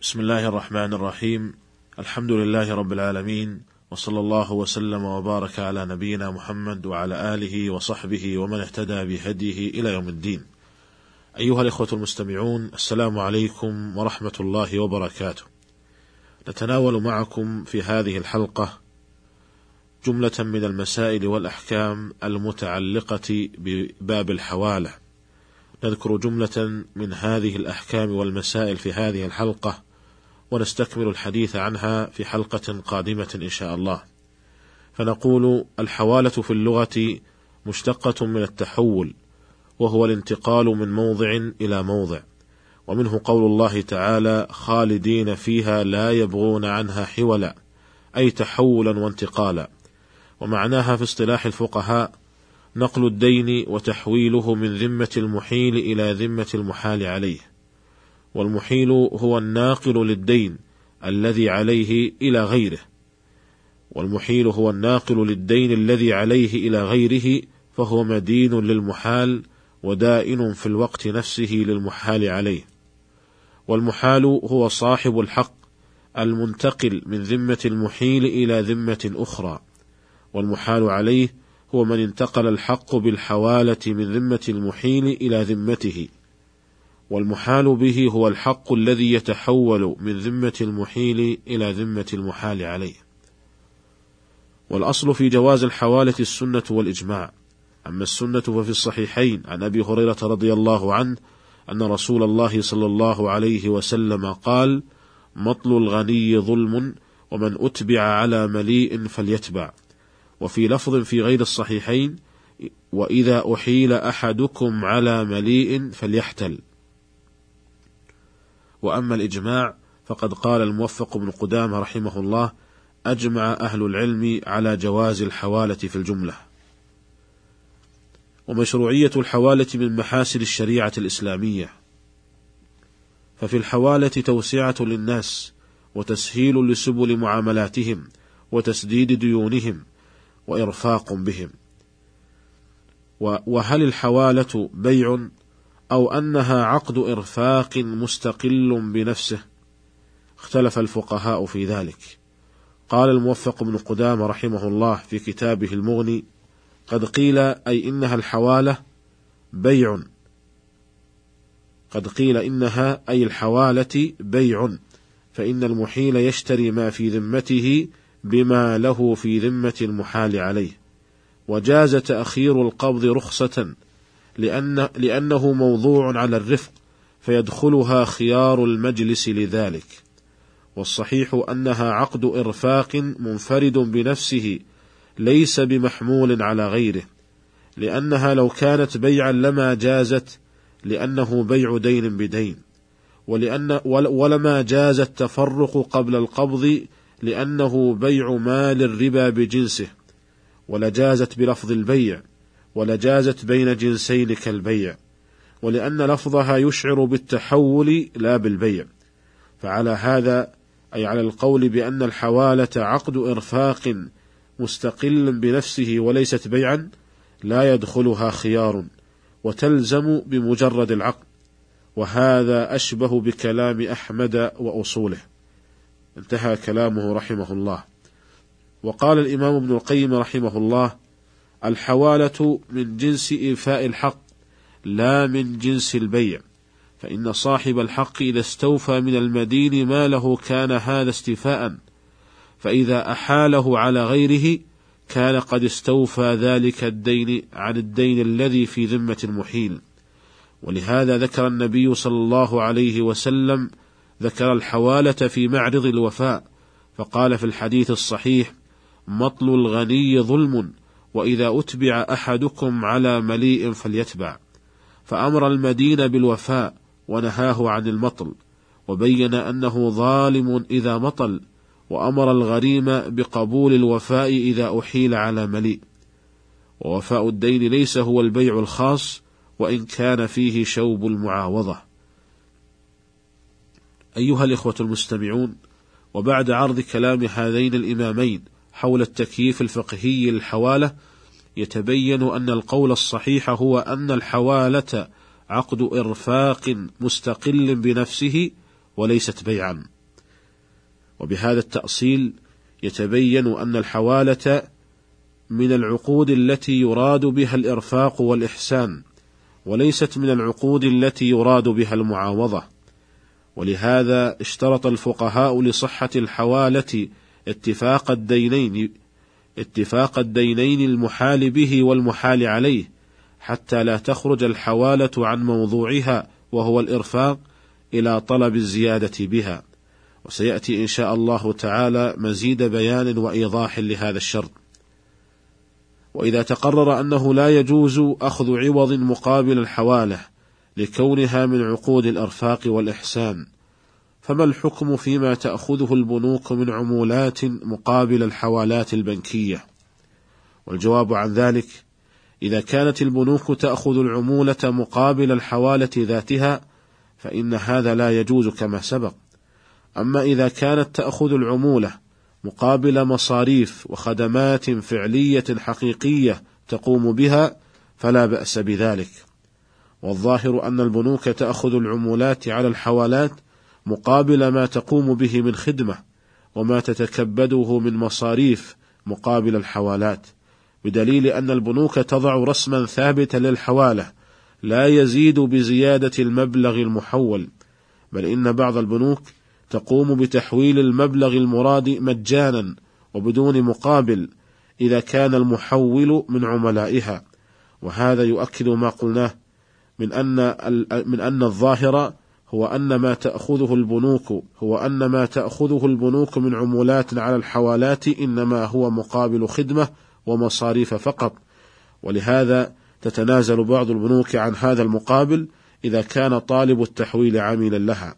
بسم الله الرحمن الرحيم الحمد لله رب العالمين وصلى الله وسلم وبارك على نبينا محمد وعلى اله وصحبه ومن اهتدى بهديه إلى يوم الدين. ايها الاخوه المستمعون السلام عليكم ورحمه الله وبركاته. نتناول معكم في هذه الحلقة جمله من المسائل والاحكام المتعلقه بباب الحواله. نذكر جمله من هذه الاحكام والمسائل في هذه الحلقة ونستكمل الحديث عنها في حلقة قادمة إن شاء الله. فنقول الحوالة في اللغة مشتقة من التحول، وهو الانتقال من موضع إلى موضع، ومنه قول الله تعالى: خالدين فيها لا يبغون عنها حولا، أي تحولا وانتقالا. ومعناها في اصطلاح الفقهاء نقل الدين وتحويله من ذمة المحيل إلى ذمة المحال عليه. والمحيل هو الناقل للدين الذي عليه إلى غيره. والمحيل هو الناقل للدين الذي عليه إلى غيره فهو مدين للمحال ودائن في الوقت نفسه للمحال عليه. والمحال هو صاحب الحق المنتقل من ذمة المحيل إلى ذمة أخرى. والمحال عليه هو من انتقل الحق بالحوالة من ذمة المحيل إلى ذمته. والمحال به هو الحق الذي يتحول من ذمة المحيل إلى ذمة المحال عليه. والأصل في جواز الحوالة السنة والإجماع، أما السنة ففي الصحيحين عن أبي هريرة رضي الله عنه أن رسول الله صلى الله عليه وسلم قال: مطل الغني ظلم ومن أتبع على مليء فليتبع. وفي لفظ في غير الصحيحين: وإذا أحيل أحدكم على مليء فليحتل. وأما الإجماع فقد قال الموفق بن قدامة رحمه الله أجمع أهل العلم على جواز الحوالة في الجملة. ومشروعية الحوالة من محاسن الشريعة الإسلامية. ففي الحوالة توسعة للناس وتسهيل لسبل معاملاتهم وتسديد ديونهم وإرفاق بهم. وهل الحوالة بيع أو أنها عقد إرفاق مستقل بنفسه. اختلف الفقهاء في ذلك. قال الموفق بن قدامة رحمه الله في كتابه المغني قد قيل أي إنها الحوالة بيع. قد قيل إنها أي الحوالة بيع. فإن المحيل يشتري ما في ذمته بما له في ذمة المحال عليه. وجاز تأخير القبض رخصة لأن لأنه موضوع على الرفق فيدخلها خيار المجلس لذلك. والصحيح أنها عقد إرفاق منفرد بنفسه ليس بمحمول على غيره لأنها لو كانت بيعا لما جازت لأنه بيع دين بدين ولأن ولما جاز التفرق قبل القبض لأنه بيع مال الربا بجنسه ولجازت بلفظ البيع ولجازت بين جنسين كالبيع ولأن لفظها يشعر بالتحول لا بالبيع. فعلى هذا أي على القول بأن الحوالة عقد إرفاق مستقل بنفسه وليست بيعا لا يدخلها خيار وتلزم بمجرد العقد. وهذا أشبه بكلام أحمد وأصوله. انتهى كلامه رحمه الله. وقال الإمام ابن القيم رحمه الله الحوالة من جنس إيفاء الحق لا من جنس البيع. فإن صاحب الحق إذا استوفى من المدين ماله كان هذا استيفاء. فإذا أحاله على غيره كان قد استوفى ذلك الدين عن الدين الذي في ذمة المحيل. ولهذا ذكر النبي صلى الله عليه وسلم ذكر الحوالة في معرض الوفاء فقال في الحديث الصحيح مطل الغني ظلم وإذا أتبع أحدكم على مليء فليتبع. فأمر المدين بالوفاء ونهاه عن المطل وبين أنه ظالم إذا مطل وأمر الغريم بقبول الوفاء إذا أحيل على مليء. ووفاء الدين ليس هو البيع الخاص وإن كان فيه شوب المعاوضة. أيها الإخوة المستمعون وبعد عرض كلام هذين الإمامين حول التكييف الفقهي للحوالة يتبين أن القول الصحيح هو أن الحوالة عقد إرفاق مستقل بنفسه وليست بيعا. وبهذا التأصيل يتبين أن الحوالة من العقود التي يراد بها الإرفاق والإحسان وليست من العقود التي يراد بها المعاوضة. ولهذا اشترط الفقهاء لصحة الحوالة اتفاق الدينين اتفاق الدينين المحال به والمحال عليه حتى لا تخرج الحوالة عن موضوعها وهو الإرفاق إلى طلب الزيادة بها. وسيأتي إن شاء الله تعالى مزيد بيان وإيضاح لهذا الشرط. وإذا تقرر أنه لا يجوز أخذ عوض مقابل الحوالة لكونها من عقود الأرفاق والإحسان فما الحكم فيما تأخذه البنوك من عمولات مقابل الحوالات البنكية؟ والجواب عن ذلك إذا كانت البنوك تأخذ العمولة مقابل الحوالة ذاتها فإن هذا لا يجوز كما سبق. أما إذا كانت تأخذ العمولة مقابل مصاريف وخدمات فعلية حقيقية تقوم بها فلا بأس بذلك. والظاهر أن البنوك تأخذ العمولات على الحوالات مقابل ما تقوم به من خدمة وما تتكبده من مصاريف مقابل الحوالات بدليل أن البنوك تضع رسما ثابتا للحوالة لا يزيد بزيادة المبلغ المحول بل إن بعض البنوك تقوم بتحويل المبلغ المراد مجانا وبدون مقابل إذا كان المحول من عملائها وهذا يؤكد ما قلناه من أن من أن الظاهر هو أن ما تأخذه البنوك هو أن ما تأخذه البنوك من عمولات على الحوالات إنما هو مقابل خدمة ومصاريف فقط. ولهذا تتنازل بعض البنوك عن هذا المقابل إذا كان طالب التحويل عاملا لها.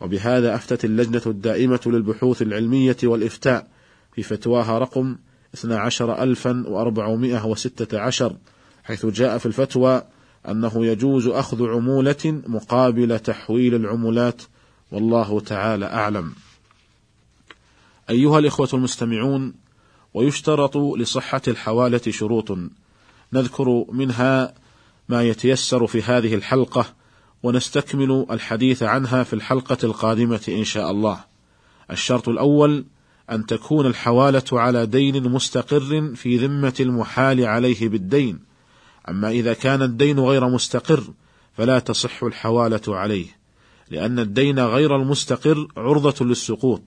وبهذا أفتت اللجنة الدائمة للبحوث العلمية والإفتاء في فتواها رقم 12416 حيث جاء في الفتوى أنه يجوز أخذ عمولة مقابل تحويل العمولات والله تعالى أعلم. أيها الإخوة المستمعون، ويشترط لصحة الحوالة شروط نذكر منها ما يتيسر في هذه الحلقة ونستكمل الحديث عنها في الحلقة القادمة إن شاء الله. الشرط الأول أن تكون الحوالة على دين مستقر في ذمة المحال عليه بالدين، أما إذا كان الدين غير مستقر فلا تصح الحوالة عليه، لأن الدين غير المستقر عرضة للسقوط.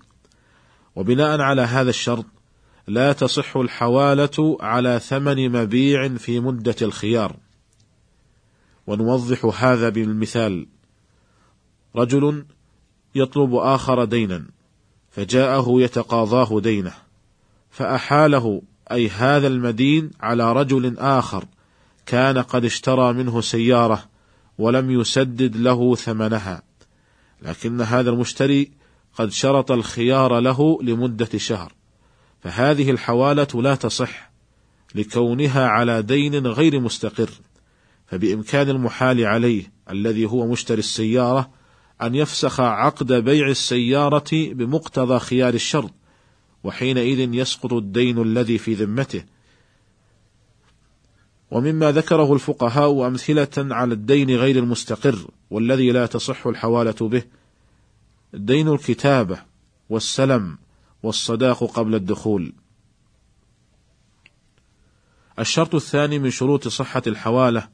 وبناء على هذا الشرط لا تصح الحوالة على ثمن مبيع في مدة الخيار. ونوضح هذا بالمثال رجل يطلب آخر دينا فجاءه يتقاضاه دينه فأحاله أي هذا المدين على رجل آخر كان قد اشترى منه سيارة ولم يسدد له ثمنها. لكن هذا المشتري قد شرط الخيار له لمدة شهر. فهذه الحوالة لا تصح لكونها على دين غير مستقر. فبإمكان المحال عليه الذي هو مشتري السيارة أن يفسخ عقد بيع السيارة بمقتضى خيار الشرط وحينئذ يسقط الدين الذي في ذمته. ومما ذكره الفقهاء أمثلة على الدين غير المستقر والذي لا تصح الحوالة به دين الكتابة والسلم والصداق قبل الدخول. الشرط الثاني من شروط صحة الحوالة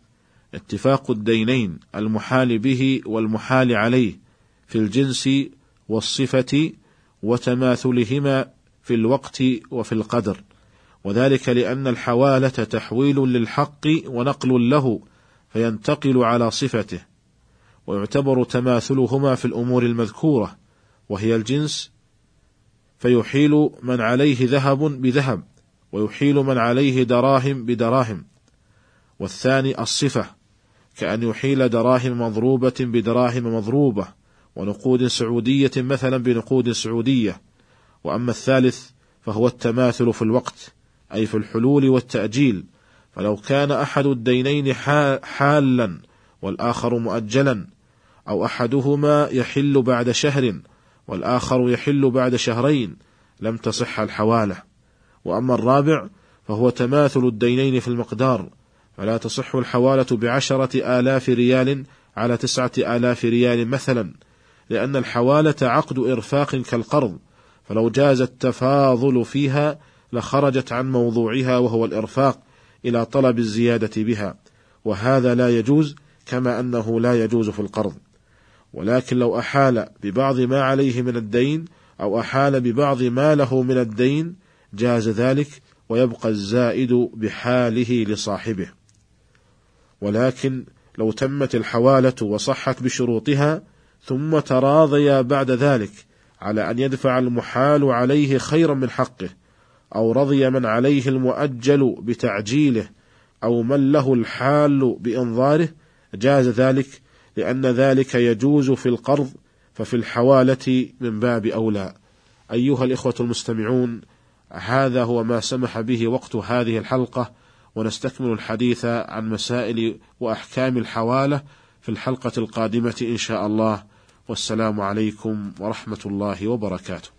اتفاق الدينين المحال به والمحال عليه في الجنس والصفة وتماثلهما في الوقت وفي القدر. وذلك لأن الحوالة تحويل للحق ونقل له فينتقل على صفته ويعتبر تماثلهما في الأمور المذكورة وهي الجنس فيحيل من عليه ذهب بذهب ويحيل من عليه دراهم بدراهم والثاني الصفة كأن يحيل دراهم مضروبة بدراهم مضروبة ونقود سعودية مثلا بنقود سعودية وأما الثالث فهو التماثل في الوقت أي في الحلول والتأجيل فلو كان أحد الدينين حالا والآخر مؤجلا أو أحدهما يحل بعد شهر والآخر يحل بعد شهرين لم تصح الحوالة. وأما الرابع فهو تماثل الدينين في المقدار فلا تصح الحوالة بعشرة آلاف ريال على تسعة آلاف ريال مثلا لأن الحوالة عقد إرفاق كالقرض فلو جاز التفاضل فيها لخرجت عن موضوعها وهو الإرفاق إلى طلب الزيادة بها وهذا لا يجوز كما أنه لا يجوز في القرض. ولكن لو أحال ببعض ما عليه من الدين أو أحال ببعض ما له من الدين جاز ذلك ويبقى الزائد بحاله لصاحبه. ولكن لو تمت الحوالة وصحت بشروطها ثم تراضيا بعد ذلك على أن يدفع المحال عليه خيرا من حقه أو رضي من عليه المؤجل بتعجيله أو من له الحال بإنظاره جاز ذلك لأن ذلك يجوز في القرض ففي الحوالة من باب أولى. أيها الإخوة المستمعون هذا هو ما سمح به وقت هذه الحلقة ونستكمل الحديث عن مسائل وأحكام الحوالة في الحلقة القادمة إن شاء الله. والسلام عليكم ورحمة الله وبركاته.